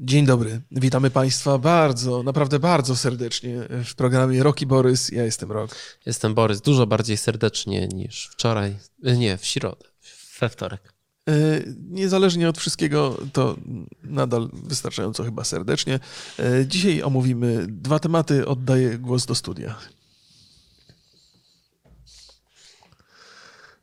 Dzień dobry, witamy Państwa bardzo, naprawdę bardzo serdecznie w programie Roki Borys. Ja jestem Rok. Jestem Borys, dużo bardziej serdecznie niż wczoraj, nie, w środę, we wtorek. E, niezależnie od wszystkiego, to nadal wystarczająco chyba serdecznie. E, dzisiaj omówimy dwa tematy. Oddaję głos do studia.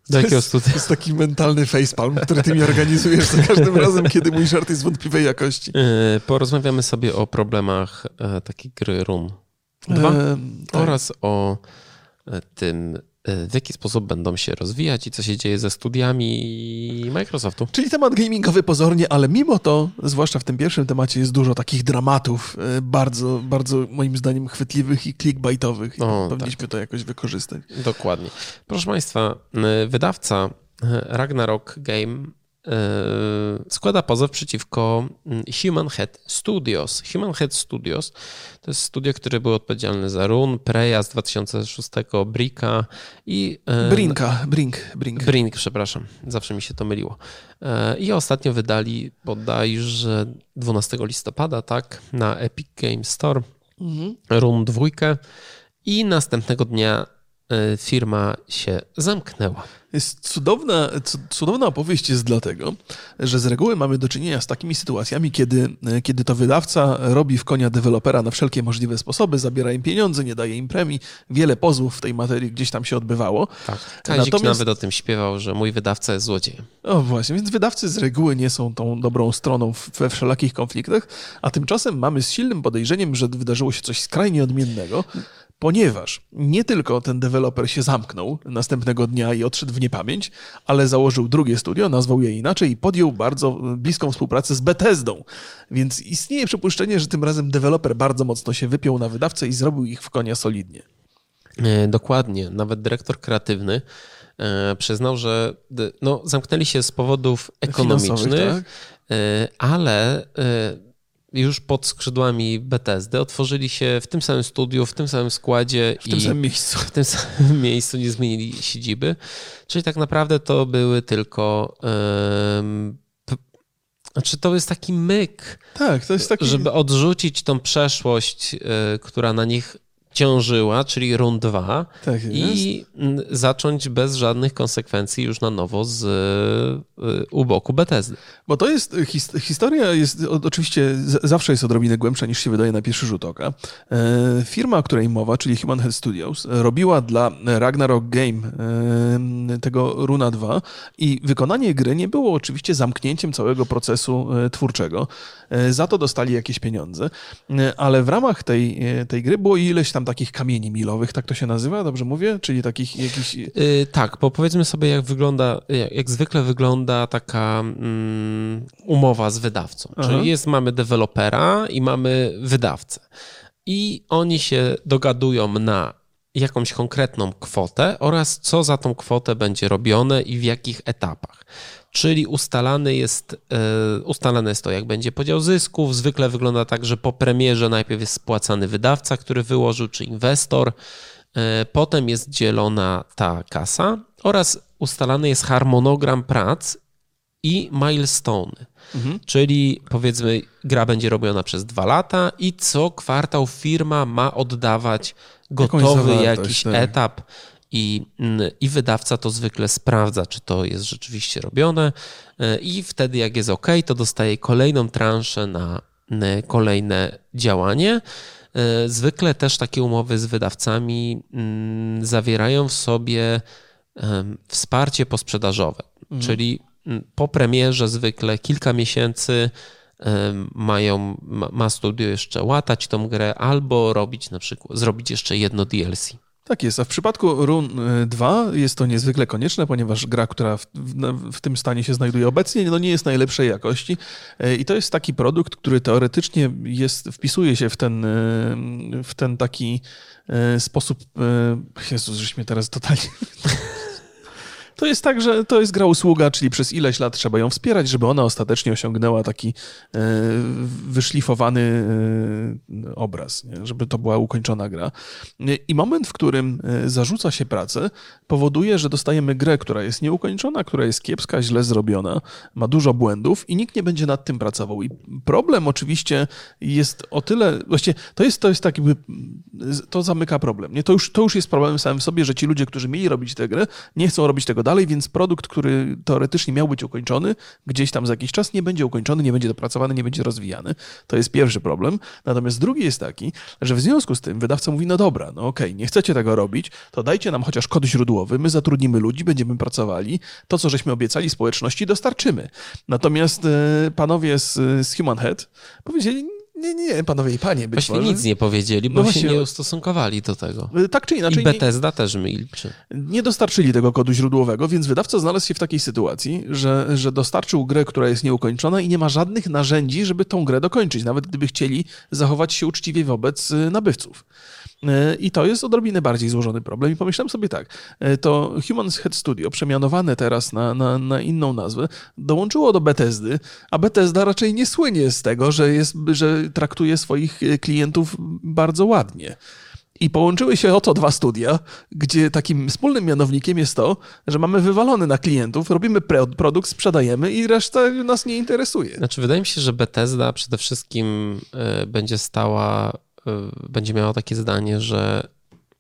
Do jakiego studia? To jest taki mentalny facepalm, który ty mi organizujesz za każdym razem, kiedy mój żart jest wątpliwej jakości. E, porozmawiamy sobie o problemach takiej gry Run 2 e, tak. oraz o tym, w jaki sposób będą się rozwijać i co się dzieje ze studiami Microsoftu. Czyli temat gamingowy pozornie, ale mimo to, zwłaszcza w tym pierwszym temacie, jest dużo takich dramatów, e, bardzo, bardzo moim zdaniem chwytliwych i clickbaitowych. O, Powinniśmy tak. to jakoś wykorzystać. Dokładnie. Proszę Państwa, wydawca Ragnarok Game E, składa pozew przeciwko mm, Human Head Studios. Human Head Studios to jest studio, które było odpowiedzialne za Run, Preya z 2006, Bricka i... E, Brinka, Brink, Brink. Brink, przepraszam, zawsze mi się to myliło. E, I ostatnio wydali bodajże 12 listopada, tak, na Epic Games Store mhm. Run 2 i następnego dnia firma się zamknęła. Jest cudowna, cudowna opowieść jest dlatego, że z reguły mamy do czynienia z takimi sytuacjami, kiedy, kiedy to wydawca robi w konia dewelopera na wszelkie możliwe sposoby, zabiera im pieniądze, nie daje im premii. Wiele pozwów w tej materii gdzieś tam się odbywało. Tak, Kazik Natomiast... nawet o tym śpiewał, że mój wydawca jest złodziejem. O właśnie, więc wydawcy z reguły nie są tą dobrą stroną we wszelakich konfliktach, a tymczasem mamy z silnym podejrzeniem, że wydarzyło się coś skrajnie odmiennego ponieważ nie tylko ten deweloper się zamknął następnego dnia i odszedł w niepamięć, ale założył drugie studio, nazwał je inaczej i podjął bardzo bliską współpracę z Bethesdą. Więc istnieje przypuszczenie, że tym razem deweloper bardzo mocno się wypiął na wydawcę i zrobił ich w konia solidnie. E, dokładnie. Nawet dyrektor kreatywny e, przyznał, że no, zamknęli się z powodów ekonomicznych, tak? E, ale już pod skrzydłami Bethesdy otworzyli się w tym samym studiu, w tym samym składzie. W tym samym miejscu. W tym samym miejscu nie zmienili siedziby. Czyli tak naprawdę to były tylko. Um, znaczy, to jest taki myk. Tak, to jest taki. Żeby odrzucić tą przeszłość, y, która na nich ciążyła, czyli rund 2 tak i zacząć bez żadnych konsekwencji już na nowo z y, u boku Bethesdy. Bo to jest, his, historia jest oczywiście zawsze jest odrobinę głębsza niż się wydaje na pierwszy rzut oka. E, firma, o której mowa, czyli Human Head Studios, robiła dla Ragnarok Game e, tego Runa 2 i wykonanie gry nie było oczywiście zamknięciem całego procesu e, twórczego. Za to dostali jakieś pieniądze, ale w ramach tej, tej gry było ileś tam takich kamieni milowych, tak to się nazywa, dobrze mówię? Czyli takich jakichś... Yy, tak, bo powiedzmy sobie, jak wygląda, jak, jak zwykle wygląda taka mm, umowa z wydawcą. Aha. Czyli jest, mamy dewelopera i mamy wydawcę. I oni się dogadują na jakąś konkretną kwotę oraz co za tą kwotę będzie robione i w jakich etapach czyli ustalany jest, e, ustalane jest to, jak będzie podział zysków. Zwykle wygląda tak, że po premierze najpierw jest spłacany wydawca, który wyłożył, czy inwestor, e, potem jest dzielona ta kasa oraz ustalany jest harmonogram prac i milestone. Mhm. Czyli powiedzmy, gra będzie robiona przez dwa lata i co kwartał firma ma oddawać gotowy jakiś tak. etap i, mm, i wydawca to zwykle sprawdza, czy to jest rzeczywiście robione, e, i wtedy, jak jest OK, to dostaje kolejną transzę na kolejne działanie. E, zwykle też takie umowy z wydawcami mm, zawierają w sobie wsparcie posprzedażowe, mhm. czyli po premierze zwykle kilka miesięcy mają, ma studio jeszcze łatać tą grę albo robić na przykład, zrobić jeszcze jedno DLC. Tak jest, a w przypadku Run 2 y, jest to niezwykle konieczne, ponieważ gra, która w, w, tym stanie się znajduje obecnie, no nie jest najlepszej jakości y, i to jest taki produkt, który teoretycznie jest, wpisuje się w ten, y, w ten taki sposób, Jezus, żeśmy teraz totalnie To jest tak, że to jest gra usługa, czyli przez ileś lat trzeba ją wspierać, żeby ona ostatecznie osiągnęła taki e, wyszlifowany e, obraz, nie? żeby to była ukończona gra. I moment, w którym e, zarzuca się pracę, powoduje, że dostajemy grę, która jest nieukończona, która jest kiepska, źle zrobiona, ma dużo błędów i nikt nie będzie nad tym pracował. I problem oczywiście jest o tyle, właściwie to jest, to jest tak jakby, to zamyka problem. Nie? To, już, to już jest problem samym w sobie, że ci ludzie, którzy mieli robić tę grę, nie chcą robić tego dalej, więc produkt, który teoretycznie miał być ukończony, gdzieś tam za jakiś czas nie będzie ukończony, nie będzie dopracowany, nie będzie rozwijany. To jest pierwszy problem. Natomiast drugi jest taki, że w związku z tym wydawca mówi, no dobra, no okej, okay, nie chcecie tego robić, to dajcie nam chociaż kod źródłowy, my zatrudnimy ludzi, będziemy pracowali, to, co żeśmy obiecali społeczności, dostarczymy. Natomiast e, panowie z, z Human Head powiedzieli, nie, nie, panowie i panie, być Właśnie może. nic nie powiedzieli, bo no się nie ustosunkowali do tego. E, tak czy inaczej. I Bethesda nie, też milczy. Nie dostarczyli tego kodu źródłowego, więc wydawca znalazł się w takiej sytuacji, że, że dostarczył grę, która jest nieukończona i nie ma żadnych narzędzi, żeby tą grę dokończyć, nawet gdyby chcieli zachować się uczciwie wobec e, nabywców. E, I to jest odrobinę bardziej złożony problem. I pomyślałem sobie tak, e, to Human Head Studio, przemianowane teraz na, na, na inną nazwę, dołączyło do Bethesdy, a Bethesda raczej nie słynie z tego, że, jest, że traktuje swoich e, klientów bardzo ładnie. I połączyły się oto dwa studia, gdzie takim wspólnym mianownikiem jest to, że mamy wywalony na klientów, robimy produkt, sprzedajemy i reszta nas nie interesuje. Znaczy, wydaje mi się, że Bethesda przede wszystkim będzie stała będzie miała takie zdanie, że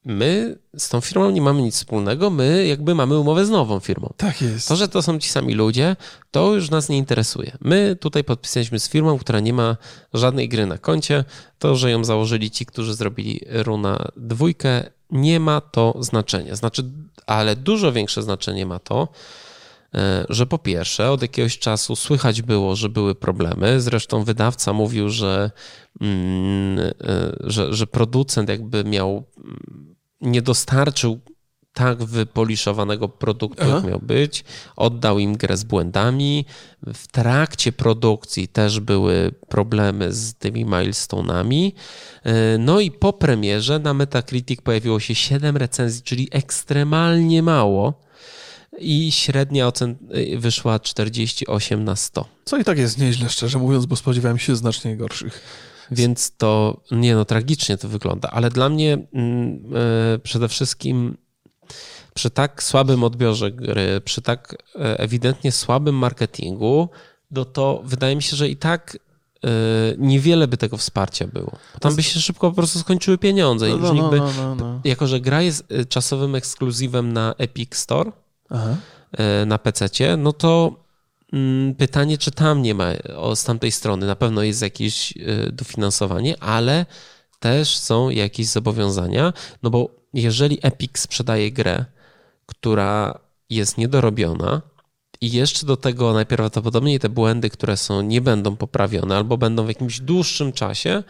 my z tą firmą nie mamy nic wspólnego, my jakby mamy umowę z nową firmą. Tak jest. To, że to są ci sami ludzie, to już nas nie interesuje. My tutaj podpisaliśmy z firmą, która nie ma żadnej gry na koncie. To, że ją założyli ci, którzy zrobili Runa dwójkę, nie ma to znaczenia. Znaczy, ale dużo większe znaczenie ma to, że po pierwsze od jakiegoś czasu słychać było, że były problemy. Zresztą wydawca mówił, że, mm, e, że, że producent jakby miał, mm, nie dostarczył tak wypoliszowanego produktu, Aha. jak miał być. Oddał im grę z błędami. W trakcie produkcji też były problemy z tymi milestone'ami. E, no i po premierze na Metacritic pojawiło się 7 recenzji, czyli ekstremalnie mało i średnia ocen y, wyszła 48 na 100. Co i tak jest nieźle, szczerze mówiąc, bo spodziewałem się znacznie gorszych. Więc to, nie no, tragicznie to wygląda, ale dla mnie yy, przede wszystkim przy tak słabym odbiorze gry, przy tak y, ewidentnie słabym marketingu, no to wydaje mi się, że i tak y, niewiele by tego wsparcia było. Tam by się szybko po prostu skończyły pieniądze. No, no, no, no, no, Jako, że gra jest czasowym ekskluzywem na Epic Store, Aha. E, na PC, no to mm, pytanie, czy tam nie ma z tamtej strony. Na pewno jest jakieś e, dofinansowanie, ale też są jakieś zobowiązania, no bo jeżeli Epic sprzedaje grę, która jest niedorobiona, i jeszcze do tego najprawdopodobniej te błędy, które są, nie będą poprawione albo będą w jakimś dłuższym czasie,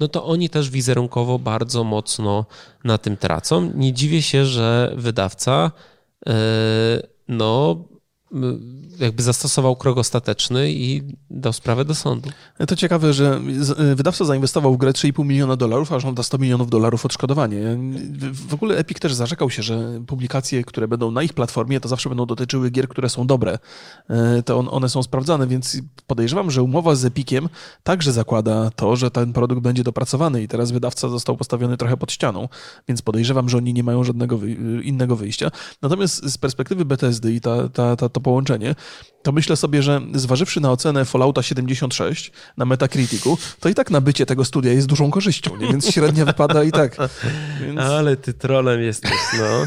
no to oni też wizerunkowo bardzo mocno na tym tracą. Nie dziwię się, że wydawca no, jakby zastosował krok ostateczny i dał sprawę do sądu. To ciekawe, że y, wydawca zainwestował w grę 3,5 miliona dolarów, a żąda 100 milionów dolarów odszkodowanie. W ogóle Epic też zarzekał się, że publikacje, które będą na ich platformie, to zawsze będą dotyczyły gier, które są dobre. E, to one są sprawdzane, więc podejrzewam, że umowa z Epiciem także zakłada to, że ten produkt będzie dopracowany i teraz wydawca został postawiony trochę pod ścianą, więc podejrzewam, że oni nie mają żadnego innego wyjścia. Natomiast z perspektywy BTSD i ta, ta, ta, to połączenie, to myślę sobie, że zważywszy na ocenę Fallouta 76 na Metacriticu, to i tak nabycie tego studia jest dużą korzyścią, nie? więc średnia wypada i tak. Więc... Ale ty trolem jesteś, no.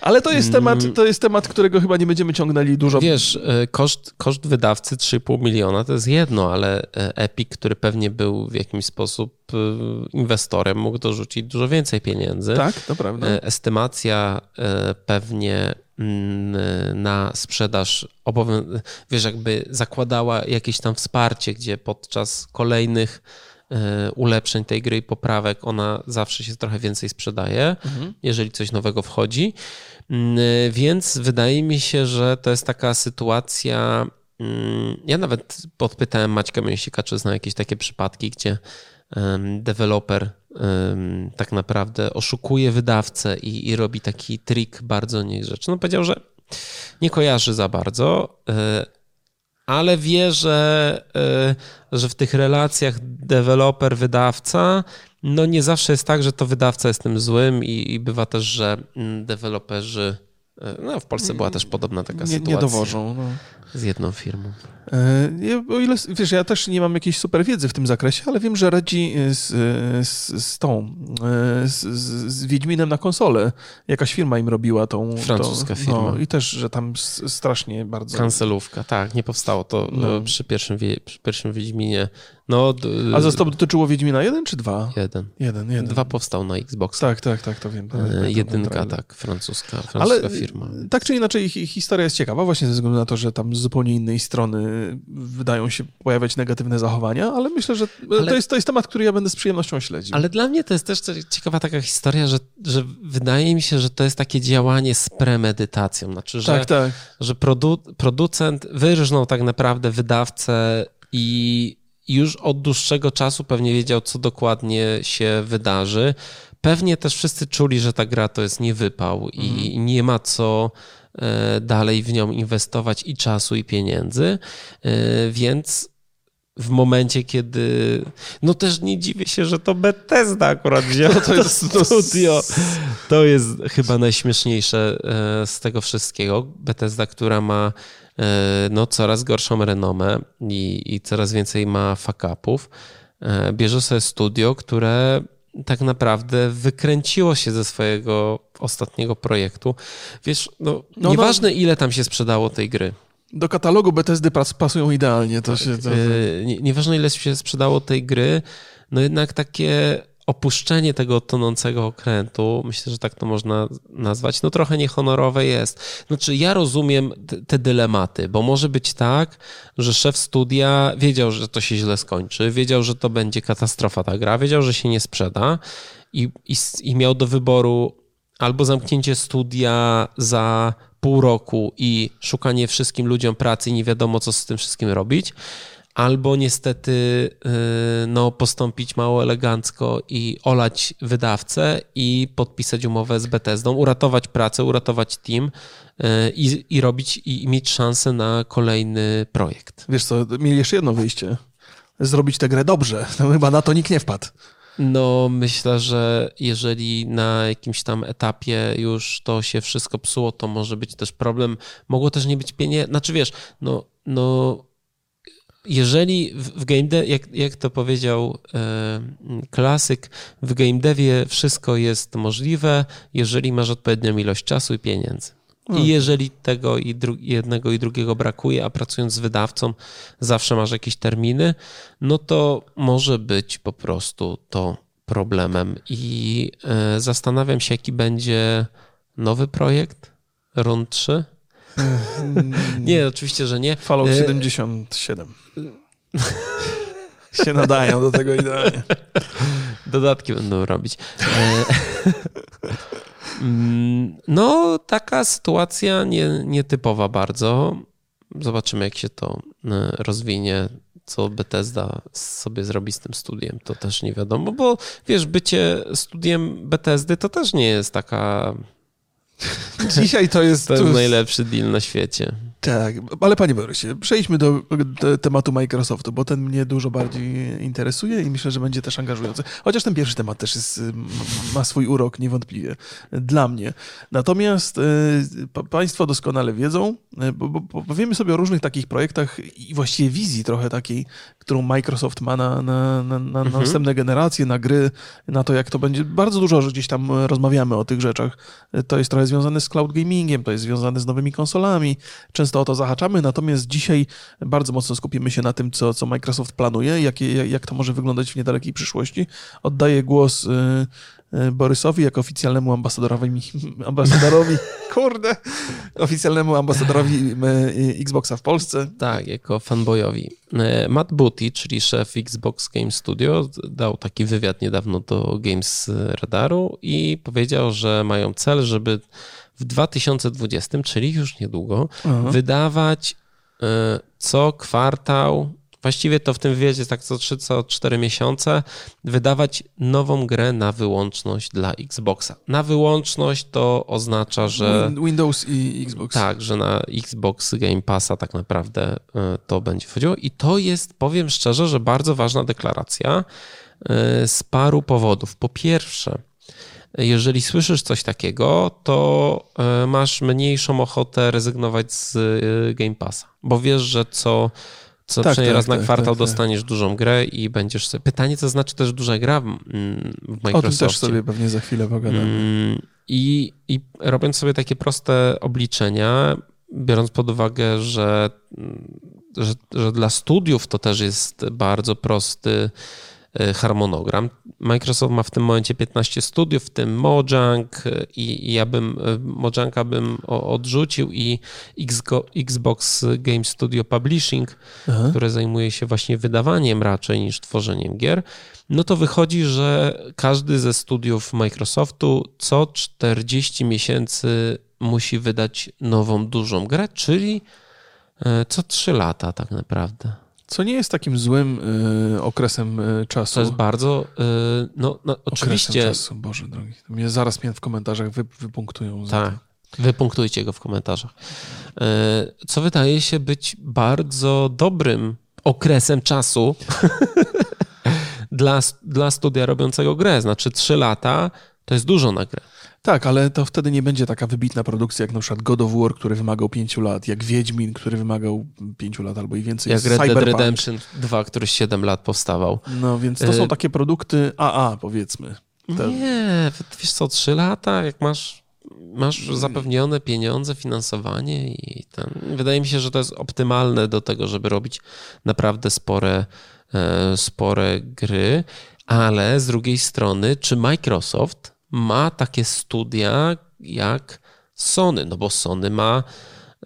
Ale to jest, temat, to jest temat, którego chyba nie będziemy ciągnęli dużo. Wiesz, e, koszt, koszt wydawcy 3,5 miliona to jest jedno, ale e, Epic, który pewnie był w jakimś sposób e, inwestorem, mógł dorzucić dużo więcej pieniędzy. Tak, to prawda. Estymacja pewnie mm, na sprzedaż, wiesz, jakby zakładała jakieś tam wsparcie, gdzie podczas kolejnych ulepszeń tej gry i poprawek, ona zawsze się trochę więcej sprzedaje, mhm. jeżeli coś nowego wchodzi. Mm, e, więc wydaje mi się, że to jest taka sytuacja. Mm, ja nawet podpytałem Maćka Mięsika, czy zna jakieś takie przypadki, gdzie deweloper tak naprawdę oszukuje wydawcę i, i robi taki trik bardzo niegrzeczny. No powiedział, że Nie kojarzy za bardzo, ale wie, że, że w tych relacjach deweloper-wydawca no nie zawsze jest tak, że to wydawca jest tym złym i, i bywa też, że mm, deweloperzy no, w Polsce była też podobna taka nie, sytuacja. Nie dowożą. No. Z jedną firmą. E, o ile, wiesz, ja też nie mam jakiejś super wiedzy w tym zakresie, ale wiem, że radzi z, z, z tą, e, z, z, Wiedźminem na konsolę. Jakaś firma im robiła tą... Francuska to, firma. No, I też, że tam strasznie bardzo... Kancelówka, tak, nie powstało to no. przy, pierwszym, przy pierwszym Wiedźminie. No, A to dotyczyło Wiedźmina 1 czy 2? Jeden. Jeden, jeden. Dwa powstał na Xbox. Tak, tak, tak, to wiem. E, jedynka, tak, francuska, francuska Ale firma. Tak czy inaczej, historia jest ciekawa, właśnie ze względu na to, że tam z zupełnie innej strony wydają się pojawiać negatywne zachowania, ale myślę, że ale... To, jest, to jest temat, który ja będę z przyjemnością śledził. Ale dla mnie to jest też ciekawa taka historia, że, że wydaje mi się, że to jest takie działanie z premedytacją. Znaczy, że, tak, tak. że produ producent wyrżnął tak naprawdę wydawcę i już od dłuższego czasu pewnie wiedział, co dokładnie się wydarzy. Pewnie też wszyscy czuli, że ta gra to jest niewypał i mhm. nie ma co e, dalej w nią inwestować i czasu, i pieniędzy, e, więc w momencie, kiedy. No też nie dziwię się, że to Bethesda akurat wzięło no to, jest studio. To jest chyba najśmieszniejsze e, z tego wszystkiego. Bethesda, która ma E, no, coraz gorszą renomę i, i coraz więcej ma fuck-upów. E, bierze sobie studio, które tak naprawdę wykręciło się ze swojego ostatniego projektu. Wiesz, no, no, no nieważne ile tam się sprzedało tej gry. Do katalogu Bethesdy pasują idealnie. To się, to... E, nie, nieważne ile się sprzedało tej gry, no jednak takie opuszczenie tego tonącego okrętu, myślę, że tak to można nazwać, no trochę niehonorowe jest. Znaczy, ja rozumiem te dylematy, bo może być tak, że szef studia wiedział, że to się źle skończy, wiedział, że to będzie katastrofa ta gra, wiedział, że się nie sprzeda i, i, i miał do wyboru albo zamknięcie studia za pół roku i szukanie wszystkim ludziom pracy i nie wiadomo, co z tym wszystkim robić, albo niestety y, no, postąpić mało elegancko i olać wydawcę i podpisać umowę z Bethesdą, uratować pracę, uratować team y, i, i robić i, mieć szansę na kolejny projekt. Wiesz co, mieli jeszcze jedno wyjście. Zrobić tę grę dobrze. No, chyba na to nikt nie wpadł. No, myślę, że jeżeli na jakimś tam etapie już to się wszystko psuło, to może być też problem. Mogło też nie być pieniędzy. Znaczy wiesz, no, no jeżeli w game dev, jak, jak to powiedział e, klasyk, w game devie wszystko jest możliwe, jeżeli masz odpowiednią ilość czasu i pieniędzy. I hmm. jeżeli tego i jednego i drugiego brakuje, a pracując z wydawcą zawsze masz jakieś terminy, no to może być po prostu to problemem. I e, zastanawiam się, jaki będzie nowy projekt, Rund 3. nie, oczywiście, że nie. Fallout 77. E, się nadają do tego idealnie. Dodatki będą robić. E, mm, no, taka sytuacja nie, nietypowa bardzo. Zobaczymy, jak się to rozwinie, co Bethesda sobie zrobi z tym studiem. To też nie wiadomo, bo wiesz, bycie studiem Bethesdy to też nie jest taka Dzisiaj to jest... To jest najlepszy deal na świecie. Tak, ale panie Borysie, przejdźmy do, do, tematu Microsoftu, bo ten mnie dużo bardziej interesuje i myślę, że będzie też angażujący. Chociaż ten pierwszy temat też jest, ma swój urok niewątpliwie dla mnie. Natomiast e, państwo doskonale wiedzą, bo, bo, bo powiemy sobie o różnych takich projektach i właściwie wizji trochę takiej, którą Microsoft ma na, na, na, na mhm. następne generacje, na gry, na to jak to będzie. Bardzo dużo gdzieś tam rozmawiamy o tych rzeczach. To jest trochę związane z cloud gamingiem, to jest związane z nowymi konsolami. Często często o to zahaczamy, natomiast dzisiaj bardzo mocno skupimy się na tym, co, co Microsoft planuje, jak, jak to może wyglądać w niedalekiej przyszłości. Oddaję głos y, y, Borysowi jako oficjalnemu ambasadorowi, ambasadorowi kurde, oficjalnemu ambasadorowi y, Xboxa w Polsce. Tak, jako fanboyowi. Matt Booty, czyli szef Xbox Game Studio, dał taki wywiad niedawno do Games Radaru i powiedział, że mają cel, żeby w 2020, czyli już niedługo, Aha. wydawać e, co kwartał, właściwie to w tym wywiadzie tak co 3, co 4 miesiące, wydawać nową grę na wyłączność dla Xboxa. Na wyłączność to oznacza, że... Windows i Xbox. Tak, że na Xbox Game Passa tak naprawdę e, to będzie wchodziło i to jest, powiem szczerze, że bardzo ważna deklaracja e, z paru powodów. Po pierwsze, jeżeli słyszysz coś takiego, to e, masz mniejszą ochotę rezygnować z Game Passa, bo wiesz, że co co tak, przynajmniej tak, raz na tak, kwartał tak, tak. dostaniesz dużą grę i będziesz sobie... Pytanie, co znaczy też duża gra w Microsoftie. O tym też sobie pewnie za chwilę pogadamy. Mm, I, I robiąc sobie takie proste obliczenia, biorąc pod uwagę, że, że, że dla studiów to też jest bardzo prosty E, harmonogram. Microsoft ma w tym momencie 15 studiów, w tym Mojang e, i, ja bym e, Mojanga bym odrzucił i Xbox Game Studio Publishing, Aha. które zajmuje się właśnie wydawaniem raczej niż tworzeniem gier. No to wychodzi, że każdy ze studiów Microsoftu co 40 miesięcy musi wydać nową dużą grę, czyli co 3 lata tak naprawdę. Co nie jest takim złym y, okresem y, czasu. To jest bardzo, y, no, no oczywiście... Okresem czasu, Boże drogi. Mnie zaraz mnie w komentarzach wy, wypunktują. Tak, wypunktujcie go w komentarzach. Y, co wydaje się być bardzo dobrym okresem czasu dla, dla studia robiącego grę. Znaczy trzy lata to jest dużo na grę. Tak, ale to wtedy nie będzie taka wybitna produkcja jak na przykład God of War, który wymagał 5 lat, jak Wiedźmin, który wymagał 5 lat albo i więcej. Jak Red Dead Redemption 2, który 7 lat powstawał. No więc to są y- takie produkty AA powiedzmy. Te... Nie, wiesz co, 3 lata, jak masz masz zapewnione pieniądze, finansowanie i ten. Wydaje mi się, że to jest optymalne do tego, żeby robić naprawdę spore, e, spore gry, ale z drugiej strony, czy Microsoft ma takie studia jak Sony, no bo Sony ma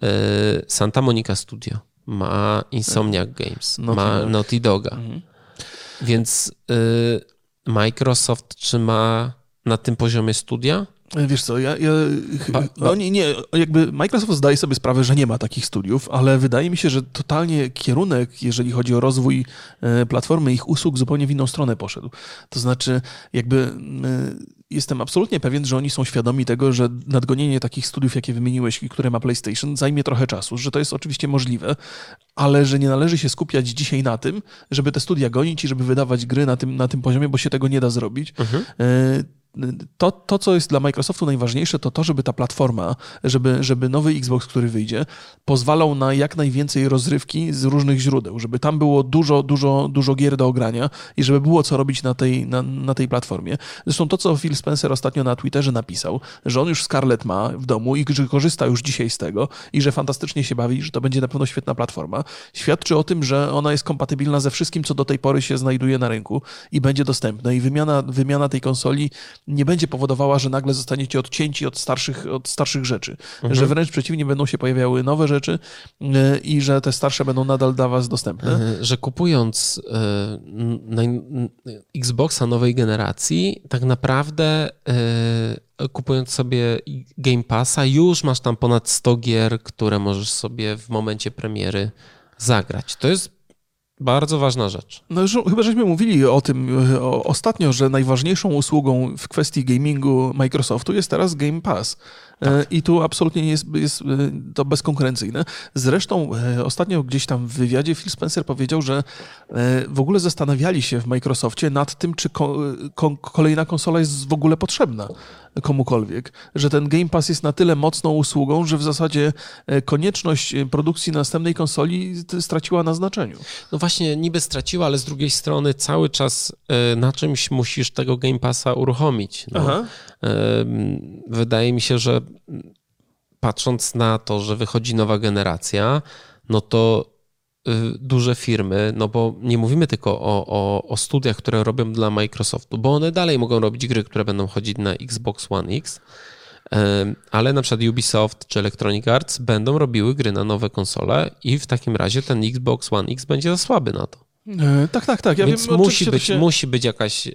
e, Santa Monica Studio, ma Insomniac Games, Naughty ma Dog. Naughty Doga. Mhm. Więc e, Microsoft czy ma na tym poziomie studia? Wiesz co, ja, ja no nie, nie, jakby Microsoft zdaje sobie sprawę, że nie ma takich studiów, ale wydaje mi się, że totalnie kierunek, jeżeli chodzi o rozwój e, platformy ich usług, zupełnie w inną stronę poszedł. To znaczy, jakby jestem absolutnie pewien, że oni są świadomi tego, że nadgonienie takich studiów, jakie wymieniłeś i które ma PlayStation, zajmie trochę czasu, że to jest oczywiście możliwe, ale że nie należy się skupiać dzisiaj na tym, żeby te studia gonić i żeby wydawać gry na tym, na tym poziomie, bo się tego nie da zrobić. Mhm. E, to, to, co jest dla Microsoftu najważniejsze, to to, żeby ta platforma, żeby, żeby nowy Xbox, który wyjdzie, pozwalał na jak najwięcej rozrywki z różnych źródeł, żeby tam było dużo, dużo, dużo gier do ogrania i żeby było co robić na tej, na, na tej platformie. Zresztą to, co Phil Spencer ostatnio na Twitterze napisał, że on już Scarlett ma w domu i że korzysta już dzisiaj z tego i że fantastycznie się bawi, że to będzie na pewno świetna platforma, świadczy o tym, że ona jest kompatybilna ze wszystkim, co do tej pory się znajduje na rynku i będzie dostępne i wymiana, wymiana tej konsoli nie będzie powodowała, że nagle zostaniecie odcięci od starszych, od starszych rzeczy. Mhm. Że wręcz przeciwnie, będą się pojawiały nowe rzeczy e, i że te starsze będą nadal dla was dostępne. E, że kupując e, Xboxa nowej generacji, tak naprawdę kupując sobie Game Passa, już masz tam ponad 100 gier, które możesz sobie w momencie premiery zagrać. To jest bardzo ważna rzecz. No już, chyba żeśmy mówili o tym o, ostatnio, że najważniejszą usługą w kwestii gamingu Microsoftu jest teraz Game Pass. E, tak. I tu absolutnie nie jest, jest e, to bezkonkurencyjne. Zresztą e, ostatnio gdzieś tam w wywiadzie Phil Spencer powiedział, że w ogóle zastanawiali się w Microsoftie nad tym, czy ko, ko, kolejna konsola jest w ogóle potrzebna komukolwiek, że ten Game Pass jest na tyle mocną usługą, że w zasadzie konieczność produkcji następnej konsoli straciła na znaczeniu. No właśnie, niby straciła, ale z drugiej strony cały czas na czymś musisz tego Game Passa uruchomić. No. Wydaje mi się, że patrząc na to, że wychodzi nowa generacja, no to y, duże firmy, no bo nie mówimy tylko o, o, o, studiach, które robią dla Microsoftu, bo one dalej mogą robić gry, które będą chodzić na Xbox One X, ale na przykład Ubisoft czy Electronic Arts będą robiły gry na nowe konsole i w takim razie ten Xbox One X będzie za słaby na to. E, tak, tak, tak. Ja Więc wiem, musi, być, się... musi być jakaś, e,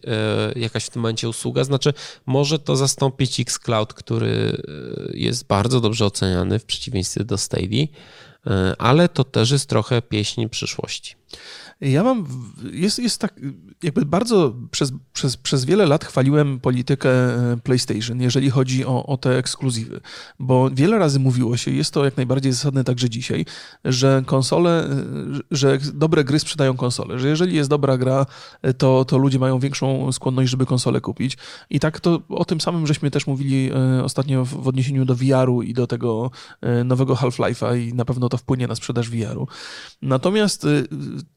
jakaś w tym momencie usługa. Znaczy, może to zastąpić Xcloud, który e, jest bardzo dobrze oceniany w przeciwieństwie do Stadia, ale to też jest trochę pieśń przyszłości. Ja mam, jest, jest tak, jakby bardzo przez, przez, przez wiele lat chwaliłem politykę e, PlayStation, jeżeli chodzi o, o te ekskluzywy, bo wiele razy mówiło się, jest to jak najbardziej zasadne także dzisiaj, że konsole, e, że dobre gry sprzedają konsole, że jeżeli jest dobra gra, e, to, to ludzie mają większą skłonność, żeby konsolę kupić. I tak to o tym samym żeśmy też mówili ostatnio w, w odniesieniu do VR-u i do tego nowego Half-Life'a i na pewno to wpłynie na sprzedaż VR-u. Natomiast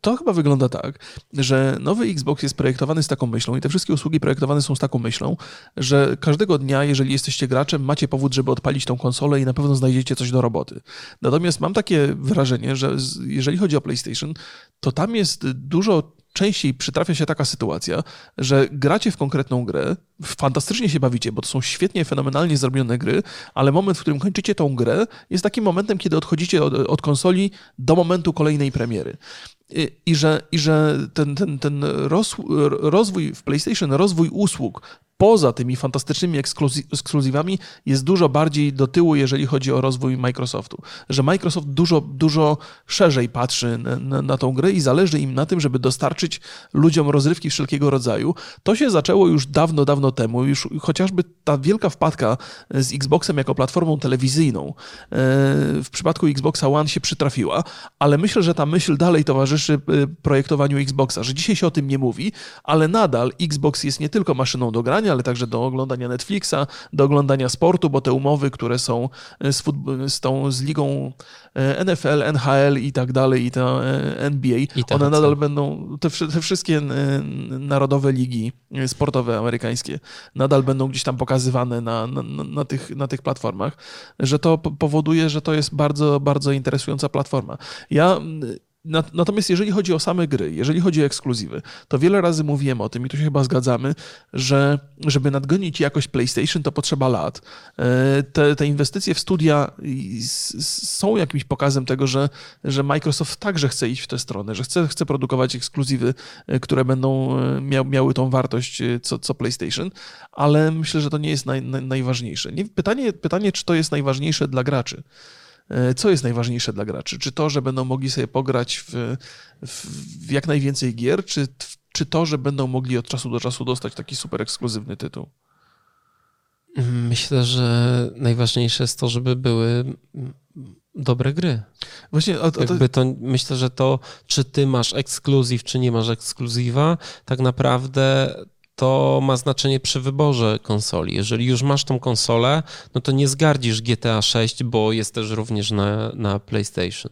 to chyba wygląda tak, że nowy Xbox jest projektowany z taką myślą i te wszystkie usługi projektowane są z taką myślą, że każdego dnia, jeżeli jesteście graczem, macie powód, żeby odpalić tą konsolę i na pewno znajdziecie coś do roboty. Natomiast mam takie wrażenie, że jeżeli chodzi o PlayStation, to tam jest dużo częściej przytrafia się taka sytuacja, że gracie w konkretną grę, fantastycznie się bawicie, bo to są świetnie, fenomenalnie zrobione gry, ale moment, w którym kończycie tą grę, jest takim momentem, kiedy odchodzicie od, od konsoli do momentu kolejnej premiery. I, i że, i że ten, ten, ten rozwój w PlayStation, rozwój usług poza tymi fantastycznymi ekskluzywami jest dużo bardziej do tyłu, jeżeli chodzi o rozwój Microsoftu. Że Microsoft dużo, dużo szerzej patrzy na, na, na, tą grę i zależy im na tym, żeby dostarczyć ludziom rozrywki wszelkiego rodzaju. To się zaczęło już dawno, dawno temu. Już chociażby ta wielka wpadka z Xboxem jako platformą telewizyjną e, w przypadku Xboxa One się przytrafiła, ale myślę, że ta myśl dalej towarzyszy e, projektowaniu Xboxa, że dzisiaj się o tym nie mówi, ale nadal Xbox jest nie tylko maszyną do grania, ale także do oglądania Netflixa, do oglądania sportu, bo te umowy, które są z, z tą z ligą e, NFL, NHL i tak dalej, i ta e, NBA, I one nadal będą, te, te wszystkie narodowe ligi sportowe amerykańskie nadal będą gdzieś tam pokazywane na, na, na, tych, na tych platformach, że to powoduje, że to jest bardzo, bardzo interesująca platforma. Ja Natomiast jeżeli chodzi o same gry, jeżeli chodzi o ekskluzywy, to wiele razy mówiłem o tym i tu się chyba zgadzamy, że żeby nadgonić jakość PlayStation, to potrzeba lat. E, te, te inwestycje w studia są jakimś pokazem tego, że, że Microsoft także chce iść w tę stronę, że chce, chce produkować ekskluzywy, e, które będą e, mia, miały tą wartość co, co PlayStation, ale myślę, że to nie jest naj, naj, najważniejsze. Pytanie, pytanie, czy to jest najważniejsze dla graczy. E, co jest najważniejsze dla graczy? Czy to, że będą mogli sobie pograć w, w jak najwięcej gier, czy, czy to, że będą mogli od czasu do czasu dostać taki super ekskluzywny tytuł? Myślę, że najważniejsze jest to, żeby były dobre gry. Właśnie, a to... Jakby to, myślę, że to, czy ty masz ekskluzyw, czy nie masz ekskluzywa, tak naprawdę to ma znaczenie przy wyborze konsoli. Jeżeli już masz tą konsolę, no to nie zgardzisz GTA 6, bo jest też również na, na PlayStation.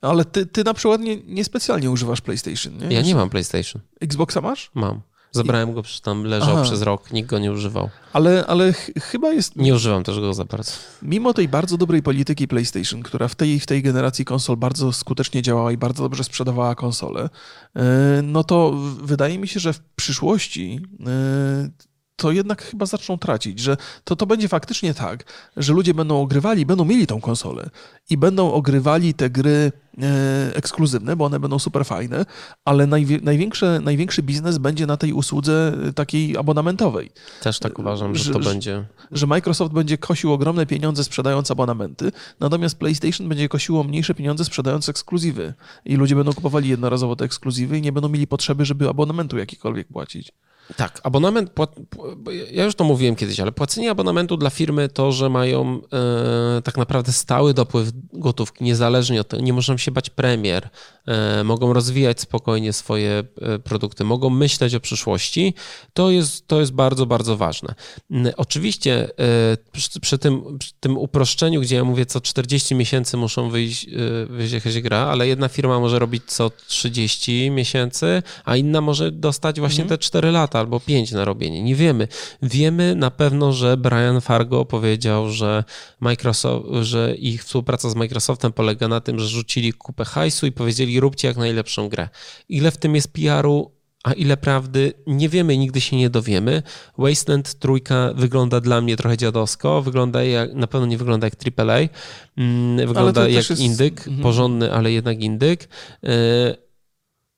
Ale ty, ty na przykład nie, niespecjalnie używasz PlayStation, nie? Ja nie mam PlayStation. Xboxa masz? Mam. Zabrałem go, tam leżał Aha. przez rok, nikt go nie używał. Ale, ale ch chyba jest... Nie używam też go za bardzo. Mimo tej bardzo dobrej polityki PlayStation, która w tej, w tej generacji konsol bardzo skutecznie działała i bardzo dobrze sprzedawała konsole, e, no to wydaje mi się, że w przyszłości e, to jednak chyba zaczną tracić, że to, to będzie faktycznie tak, że ludzie będą ogrywali, będą mieli tą konsolę i będą ogrywali te gry e, ekskluzywne, bo one będą super fajne, ale najwie, największy, największy biznes będzie na tej usłudze takiej abonamentowej. Też tak uważam, że, że to będzie. Że Microsoft będzie kosił ogromne pieniądze sprzedając abonamenty, natomiast PlayStation będzie kosiło mniejsze pieniądze sprzedając ekskluzywy i ludzie będą kupowali jednorazowo te ekskluzywy i nie będą mieli potrzeby, żeby abonamentu jakikolwiek płacić. Tak, abonament, ja już to mówiłem kiedyś, ale płacenie abonamentu dla firmy to, że mają e, tak naprawdę stały dopływ gotówki, niezależnie od tego, nie muszą się bać premier, e, mogą rozwijać spokojnie swoje e, produkty, mogą myśleć o przyszłości, to jest, to jest bardzo, bardzo ważne. Oczywiście e, przy, przy, tym, przy tym uproszczeniu, gdzie ja mówię, co 40 miesięcy muszą wyjść, e, wyjść jakaś gra, ale jedna firma może robić co 30 miesięcy, a inna może dostać właśnie mhm. te 4 lata albo pięć na robienie. Nie wiemy. Wiemy na pewno, że Brian Fargo powiedział, że Microsoft, że ich współpraca z Microsoftem polega na tym, że rzucili kupę hajsu i powiedzieli róbcie jak najlepszą grę. Ile w tym jest PR-u, a ile prawdy nie wiemy, nigdy się nie dowiemy. Wasteland trójka wygląda dla mnie trochę dziadowsko, wygląda jak, na pewno nie wygląda jak AAA, mm, wygląda jak jest... indyk, mhm. porządny, ale jednak indyk.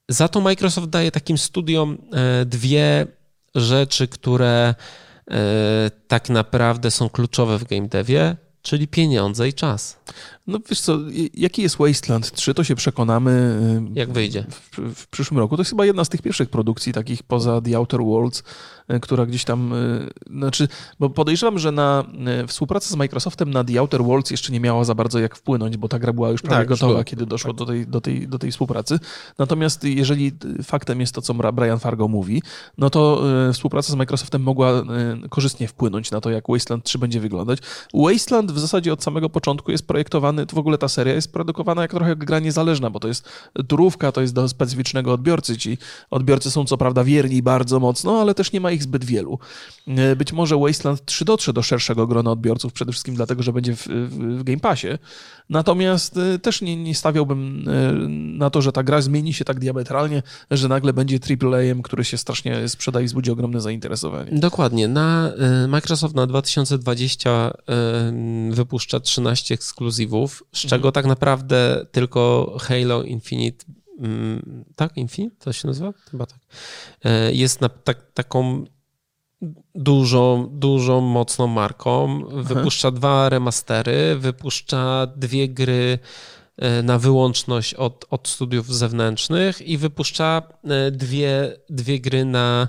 Za to Microsoft daje takim studiom e, dwie rzeczy, które e, tak naprawdę są kluczowe w game devie, czyli pieniądze i czas. No wiesz co, jaki jest Wasteland 3, to się przekonamy. Jak wyjdzie. W, w, przyszłym roku. To jest chyba jedna z tych pierwszych produkcji takich poza The Outer Worlds, która gdzieś tam, znaczy, bo podejrzewam, że na współpraca z Microsoftem na The Outer Worlds jeszcze nie miała za bardzo jak wpłynąć, bo ta gra była już prawie tak, gotowa, kiedy doszło tak. do, tej, do, tej, do tej współpracy. Natomiast jeżeli faktem jest to, co Brian Fargo mówi, no to współpraca z Microsoftem mogła korzystnie wpłynąć na to, jak Wasteland 3 będzie wyglądać. Wasteland w zasadzie od samego początku jest projektowany, w ogóle ta seria jest produkowana jak trochę gra niezależna, bo to jest turówka, to jest do specyficznego odbiorcy. Ci odbiorcy są co prawda wierni bardzo mocno, ale też nie ma ich zbyt wielu. E, być może Wasteland 3 dotrze do szerszego grona odbiorców, przede wszystkim dlatego, że będzie w, w, w Game Passie. Natomiast e, też nie, nie stawiałbym e, na to, że ta gra zmieni się tak diametralnie, że nagle będzie AAA-em, który się strasznie sprzeda i wzbudzi ogromne zainteresowanie. Dokładnie. Na Microsoft na 2020 wypuszcza 13 ekskluzywów, z czego mhm. tak naprawdę tylko Halo Infinite mm, tak, Infinite to się nazywa? Chyba tak. E, jest na, tak, taką dużą, dużą, mocną marką. Wypuszcza Aha. dwa remastery, wypuszcza dwie gry e, na wyłączność od, od studiów zewnętrznych i wypuszcza e, dwie, dwie gry na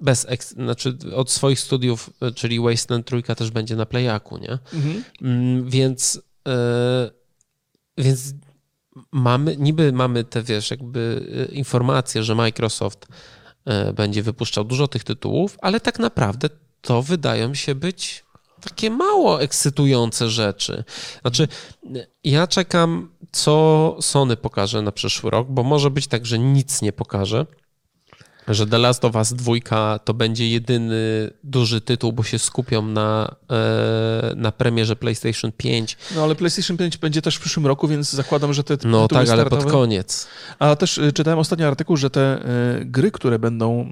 bez, znaczy od swoich studiów, czyli Wasteland Trójka też będzie na Playaku, nie? Mhm. Mm, więc więc mamy, niby mamy te, wiesz, jakby informacje, że Microsoft E, będzie wypuszczał dużo tych tytułów, ale tak naprawdę to wydają się być takie mało ekscytujące rzeczy. Znaczy, ja czekam, co Sony pokaże na przyszły rok, bo może być tak, że nic nie pokaże że The Last of Us 2 to będzie jedyny duży tytuł, bo się skupią na, e, na premierze PlayStation 5. No ale PlayStation 5 będzie też w przyszłym roku, więc zakładam, że te No tak, ale pod koniec. A też e, czytałem ostatni artykuł, że te e, gry, które będą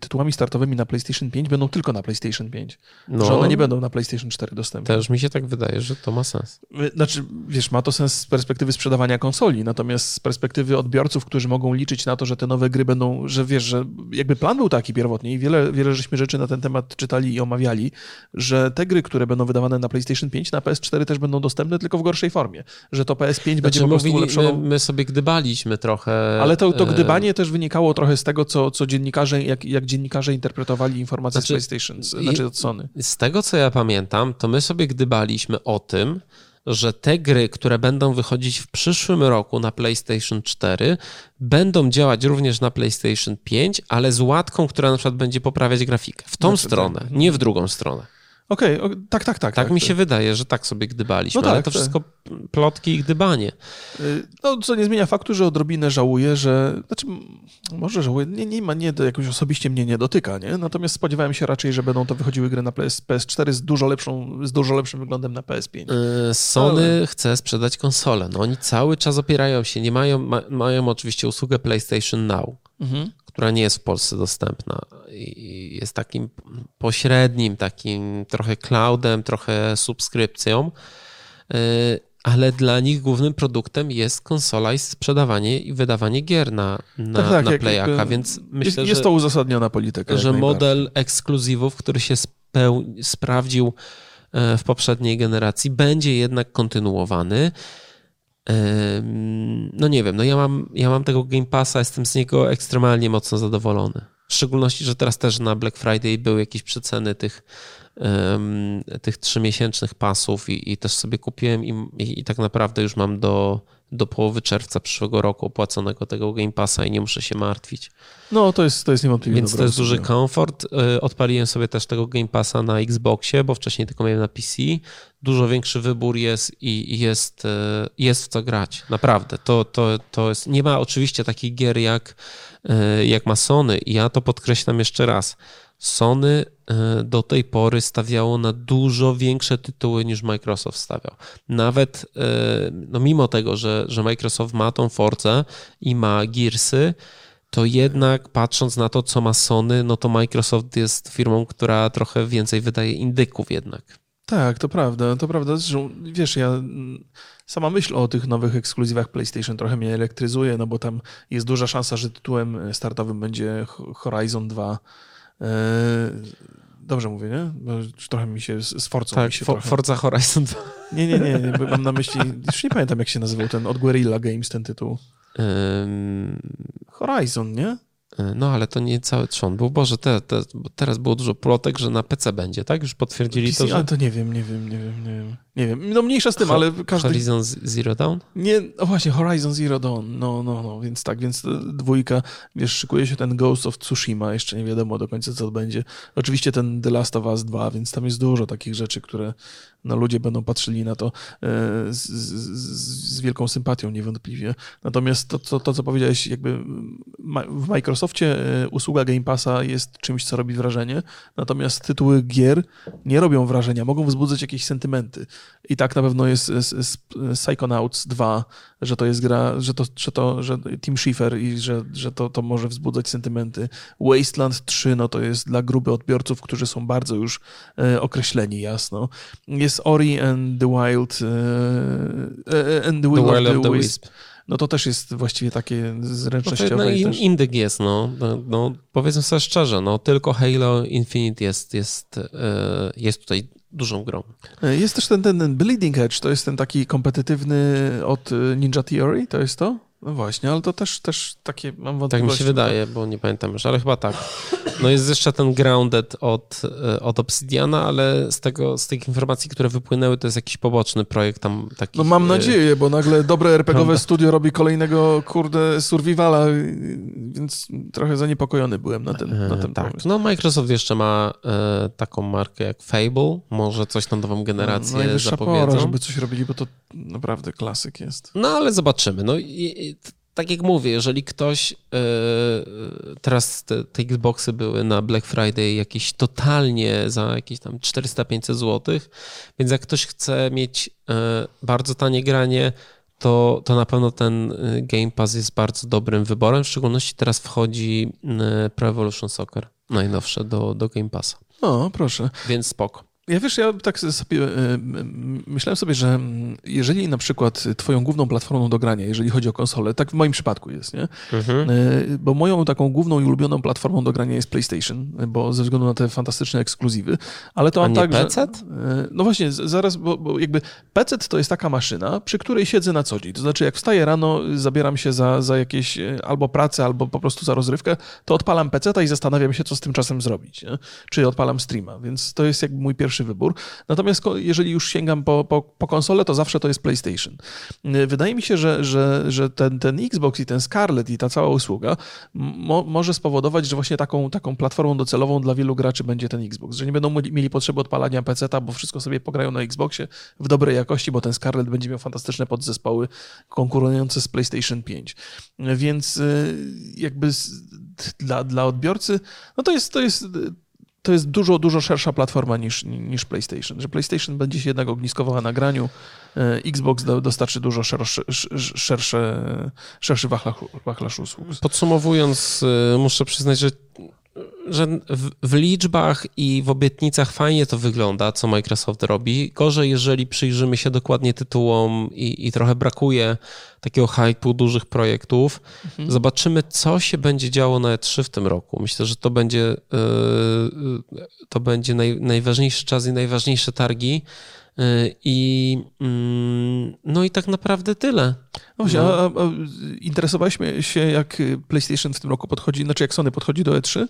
tytułami startowymi na PlayStation 5 będą tylko na PlayStation 5. No, że one nie będą na PlayStation 4 dostępne. Też mi się tak wydaje, że to ma sens. Znaczy, wiesz, ma to sens z perspektywy sprzedawania konsoli, natomiast z perspektywy odbiorców, którzy mogą liczyć na to, że te nowe gry będą, że wiesz, że jakby plan był taki pierwotnie i wiele, wiele żeśmy rzeczy na ten temat czytali i omawiali, że te gry, które będą wydawane na PlayStation 5, na PS4 też będą dostępne, tylko w gorszej formie. Że to PS5 znaczy, będzie po prostu ulepszoną... My, my, sobie gdybaliśmy trochę. Ale to, to e, gdybanie też wynikało trochę z tego, co, co dziennikarze, jak, jak dziennikarze interpretowali informacje znaczy, z PlayStation, znaczy od Sony. Z tego, co ja pamiętam, to my sobie gdybaliśmy o tym, że te gry, które będą wychodzić w przyszłym roku na PlayStation 4, będą działać również na PlayStation 5, ale z łatką, która na przykład będzie poprawiać grafikę. W tą znaczy, stronę, tak. nie w drugą stronę. Okej, okay, tak, tak, tak. Tak, tak mi się wydaje, że tak sobie gdybaliśmy, no tak, ale to tak. wszystko plotki i gdybanie. Y, no, co nie zmienia faktu, że odrobinę żałuję, że, znaczy, może żałuję, nie, nie ma, nie, jakoś osobiście mnie nie dotyka, nie? Natomiast spodziewałem się raczej, że będą to wychodziły gry na PS, PS4 z dużo, lepszą, z dużo lepszym wyglądem na PS5. Y, Sony ale... chce sprzedać konsolę, no oni cały czas opierają się, nie mają, ma, mają oczywiście usługę PlayStation Now. Mhm która nie jest w Polsce dostępna. I jest takim pośrednim, takim trochę cloudem, trochę subskrypcją, y, ale dla nich głównym produktem jest konsola i sprzedawanie i wydawanie gier na, na, tak, tak, na Playaka, więc myślę, jest, jest to uzasadniona polityka. Że model ekskluzywów, który się speł, sprawdził e, w poprzedniej generacji, będzie jednak kontynuowany no nie wiem, no ja mam, ja mam tego Game Passa, jestem z niego ekstremalnie mocno zadowolony. W szczególności, że teraz też na Black Friday były jakieś przeceny tych, um, tych trzymiesięcznych pasów i, i, też sobie kupiłem i, i, i tak naprawdę już mam do, do połowy czerwca przyszłego roku opłaconego tego Game Passa i nie muszę się martwić. No, to jest, to jest niewątpliwie Więc to jest duży komfort. Y, odpaliłem sobie też tego Game Passa na Xboxie, bo wcześniej tylko miałem na PC. Dużo większy wybór jest i jest, y, jest w co grać. Naprawdę. To, to, to jest... Nie ma oczywiście takich gier jak, y, jak ma Sony i ja to podkreślam jeszcze raz. Sony do tej pory stawiało na dużo większe tytuły niż Microsoft stawiał. Nawet no mimo tego, że, że Microsoft ma tą Force i ma Gearsy, to jednak patrząc na to, co ma Sony, no to Microsoft jest firmą, która trochę więcej wydaje indyków jednak. Tak, to prawda, to prawda. Wiesz, ja sama myśl o tych nowych ekskluzywach PlayStation trochę mnie elektryzuje, no bo tam jest duża szansa, że tytułem startowym będzie Horizon 2. Dobrze mówię, nie? Bo już trochę mi się z, Forcą Tak, mi się For, trochę... Forza Horizon 2. Nie, nie, nie, nie, mam na myśli, już nie pamiętam jak się nazywał ten, od Guerrilla Games ten tytuł. Ym, Horizon, nie? Y, no ale to nie cały trzon był. Boże, te, te, teraz było dużo plotek, że na PC będzie, tak? Już potwierdzili PC, to, że Ale to nie wiem, nie wiem, nie wiem, nie wiem. Nie wiem, no mniejsza z tym, Ho- ale każdy... Horizon Zero Dawn? Nie, o właśnie, Horizon Zero Dawn, no, no, no, więc tak, więc dwójka, wiesz, szykuje się ten Ghost of Tsushima, jeszcze nie wiadomo do końca, co to będzie. Oczywiście ten The Last of Us 2, więc tam jest dużo takich rzeczy, które no, ludzie będą patrzyli na to e, z, z, z wielką sympatią niewątpliwie. Natomiast to, to, to co powiedziałeś, jakby w Microsoftie e, usługa Game Passa jest czymś, co robi wrażenie, natomiast tytuły gier nie robią wrażenia, mogą wzbudzać jakieś sentymenty. I tak na pewno jest z Psychonauts 2, że to jest gra, że to, że to że Tim Schiffer i że, że to, to może wzbudzać sentymenty. Wasteland 3, no to jest dla grupy odbiorców, którzy są bardzo już e, określeni, jasno. Jest Ori and the Wild e, and the Will The of the, of the Wisp. Wisp. No to też jest właściwie takie No zręcznościowe. no, też... indyk jest, no. no. No, powiedzmy sobie szczerze, no tylko Halo Infinite jest, jest, jest tutaj dużą grą. Jest też ten, ten, ten Bleeding Edge, to jest ten taki kompetytywny od Ninja Theory, to jest to? No właśnie, ale to też, też takie mam Tak mi wątpliwości. się wydaje, bo nie pamiętam już, ale chyba tak. No jest jeszcze ten Grounded od, e, od Obsidiana, ale z tego, z tych informacji, które wypłynęły, to jest jakiś poboczny projekt tam taki. No mam nadzieję, bo nagle dobre RPGowe Prawda. studio robi kolejnego, kurde, survivala, więc trochę zaniepokojony byłem na ten, na ten tak. pomysł. No Microsoft jeszcze ma e, taką markę jak Fable, może coś na nową generację Najwyższa zapowiedzą. pora, żeby coś robili, bo to naprawdę klasyk jest. No ale zobaczymy. No i, tak jak mówię, jeżeli ktoś e, teraz te, te Xboxy były na Black Friday jakieś totalnie za jakieś tam 400-500 zł, więc jak ktoś chce mieć e, bardzo tanie granie, to, to na pewno ten e, Game Pass jest bardzo dobrym wyborem. W szczególności teraz wchodzi Pro Evolution Soccer najnowsze do, do Game Passa, O, proszę. więc spoko. Ja wiesz, ja tak sobie e, myślałem sobie, że jeżeli na przykład twoją główną platformą do grania, jeżeli chodzi o konsolę, tak w moim przypadku jest, nie? Mhm. E, Bo moją taką główną i ulubioną platformą do grania jest PlayStation, bo ze względu na te fantastyczne ekskluzywy, ale to mam tak, że... PC? E, No właśnie, zaraz, bo, bo jakby PC to jest taka maszyna, przy której siedzę na co dzień. To znaczy, jak wstaję rano, zabieram się za, za jakieś albo pracę, albo po prostu za rozrywkę, to odpalam PC i zastanawiam się, co z tym czasem zrobić. Nie? Czy odpalam streama, więc to jest jakby mój pierwszy wybór. Natomiast jeżeli już sięgam po, po, po konsolę, to zawsze to jest PlayStation. E, Wydaje mi się, że, że, że ten, ten Xbox i ten Scarlet i ta cała usługa mo, może spowodować, że właśnie taką, taką platformą docelową dla wielu graczy będzie ten Xbox, że nie będą mieli- potrzeby odpalania PC-ta, bo wszystko sobie pograją na Xboxie w dobrej jakości, bo ten Scarlet będzie miał fantastyczne podzespoły konkurujące z PlayStation 5. Więc y, jakby dla, dla odbiorcy, no to jest, to jest to jest dużo, dużo szersza platforma niż, niż PlayStation. Że PlayStation będzie się jednak ogniskowała na graniu, e, Xbox do, dostarczy dużo szersze, sz- szersze, szerszy wachlarz, wachlarz usług. Podsumowując, y, muszę przyznać, że, że w, w liczbach i w obietnicach fajnie to wygląda, co Microsoft robi. Gorzej, jeżeli przyjrzymy się dokładnie tytułom i, i trochę brakuje takiego hype'u dużych projektów. Mhm. Zobaczymy, co się będzie działo na E3 w tym roku. Myślę, że to będzie, y, to będzie naj, najważniejszy czas i najważniejsze targi. Y, I mm, no i tak naprawdę tyle. No właśnie, a, a, a interesowaliśmy się, jak PlayStation w tym roku podchodzi, znaczy jak Sony podchodzi do E3?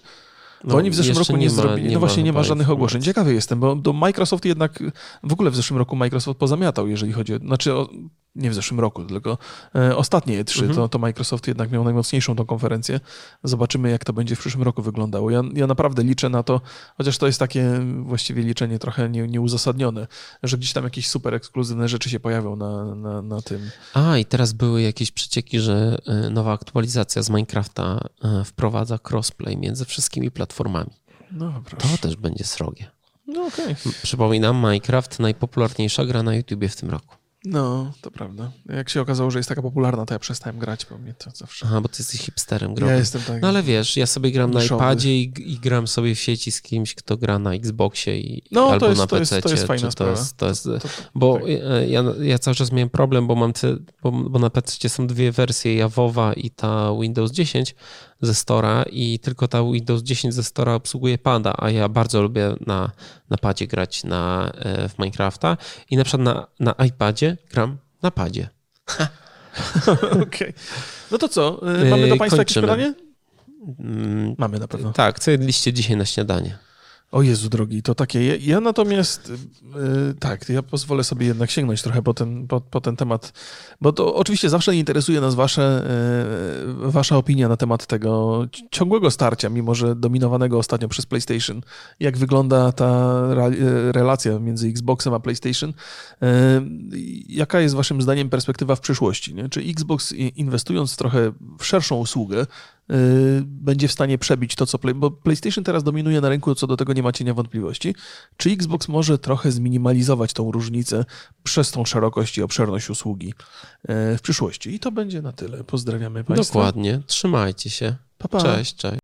Bo No, oni w zeszłym roku nie, ma- zrobili. no właśnie, nie ma żadnych ogłoszeń. Ciekawy jestem, bo do Microsoft jednak w ogóle w zeszłym roku Microsoft pozamiatał, jeżeli chodzi o. Znaczy, o, nie w zeszłym roku, tylko e, ostatnie E3, Mhm. to, to Microsoft jednak miał najmocniejszą tą konferencję. Zobaczymy, jak to będzie w przyszłym roku wyglądało. Ja, ja naprawdę liczę na to, chociaż to jest takie właściwie liczenie trochę nie, nieuzasadnione, że gdzieś tam jakieś super ekskluzywne rzeczy się pojawią na, na, na tym. A, i teraz były jakieś przecieki, że y, nowa aktualizacja z Minecrafta y, wprowadza crossplay między wszystkimi platformami. No proszę. To też będzie srogie. No okej. Przypominam, Minecraft najpopularniejsza gra na YouTubie w tym roku. No, to prawda. Jak się okazało, że jest taka popularna, to ja przestałem grać, bo mnie to zawsze... Aha, bo ty jesteś hipsterem Ja growym. jestem tak... No ale wiesz, ja sobie gram na iPadzie i, i gram sobie w sieci z kimś, kto gra na Xboxie i, No, to albo jest- na to jest- PC. to jest fajna to sprawa. jest, to jest, to- Bo tak. ja, ja cały czas miałem problem, bo mam te, bo, bo na PC są dwie wersje, Jawowa i ta Windows 10. ze Stora i tylko ta Windows 10 ze Stora obsługuje pada, a ja bardzo lubię na, na padzie grać na, e, w Minecrafta i na przykład na, na iPadzie gram na padzie. Okej. Okay. No to co? E, mamy do Państwa Kończymy. jakieś pytanie? Mm, Mamy na pewno. Tak, co jedliście dzisiaj na śniadanie? O Jezu drogi, to takie. Ja, ja natomiast yy, tak, ja pozwolę sobie jednak sięgnąć trochę po ten, po, po ten temat, bo to oczywiście zawsze interesuje nas wasze, yy, wasza opinia na temat tego ciągłego starcia, mimo że dominowanego ostatnio przez PlayStation. Jak wygląda ta re, relacja między Xboxem a PlayStation? Yy, jaka jest waszym zdaniem perspektywa w przyszłości? Nie? Czy Xbox inwestując trochę w szerszą usługę, Y, będzie w stanie przebić to, co Play, bo PlayStation teraz dominuje na rynku, co do tego nie ma cienia wątpliwości. Czy Xbox może trochę zminimalizować tą różnicę przez tą szerokość i obszerność usługi y, w przyszłości? I to będzie na tyle. Pozdrawiamy Państwa. Dokładnie. Trzymajcie się. Pa, pa. Cześć, cześć.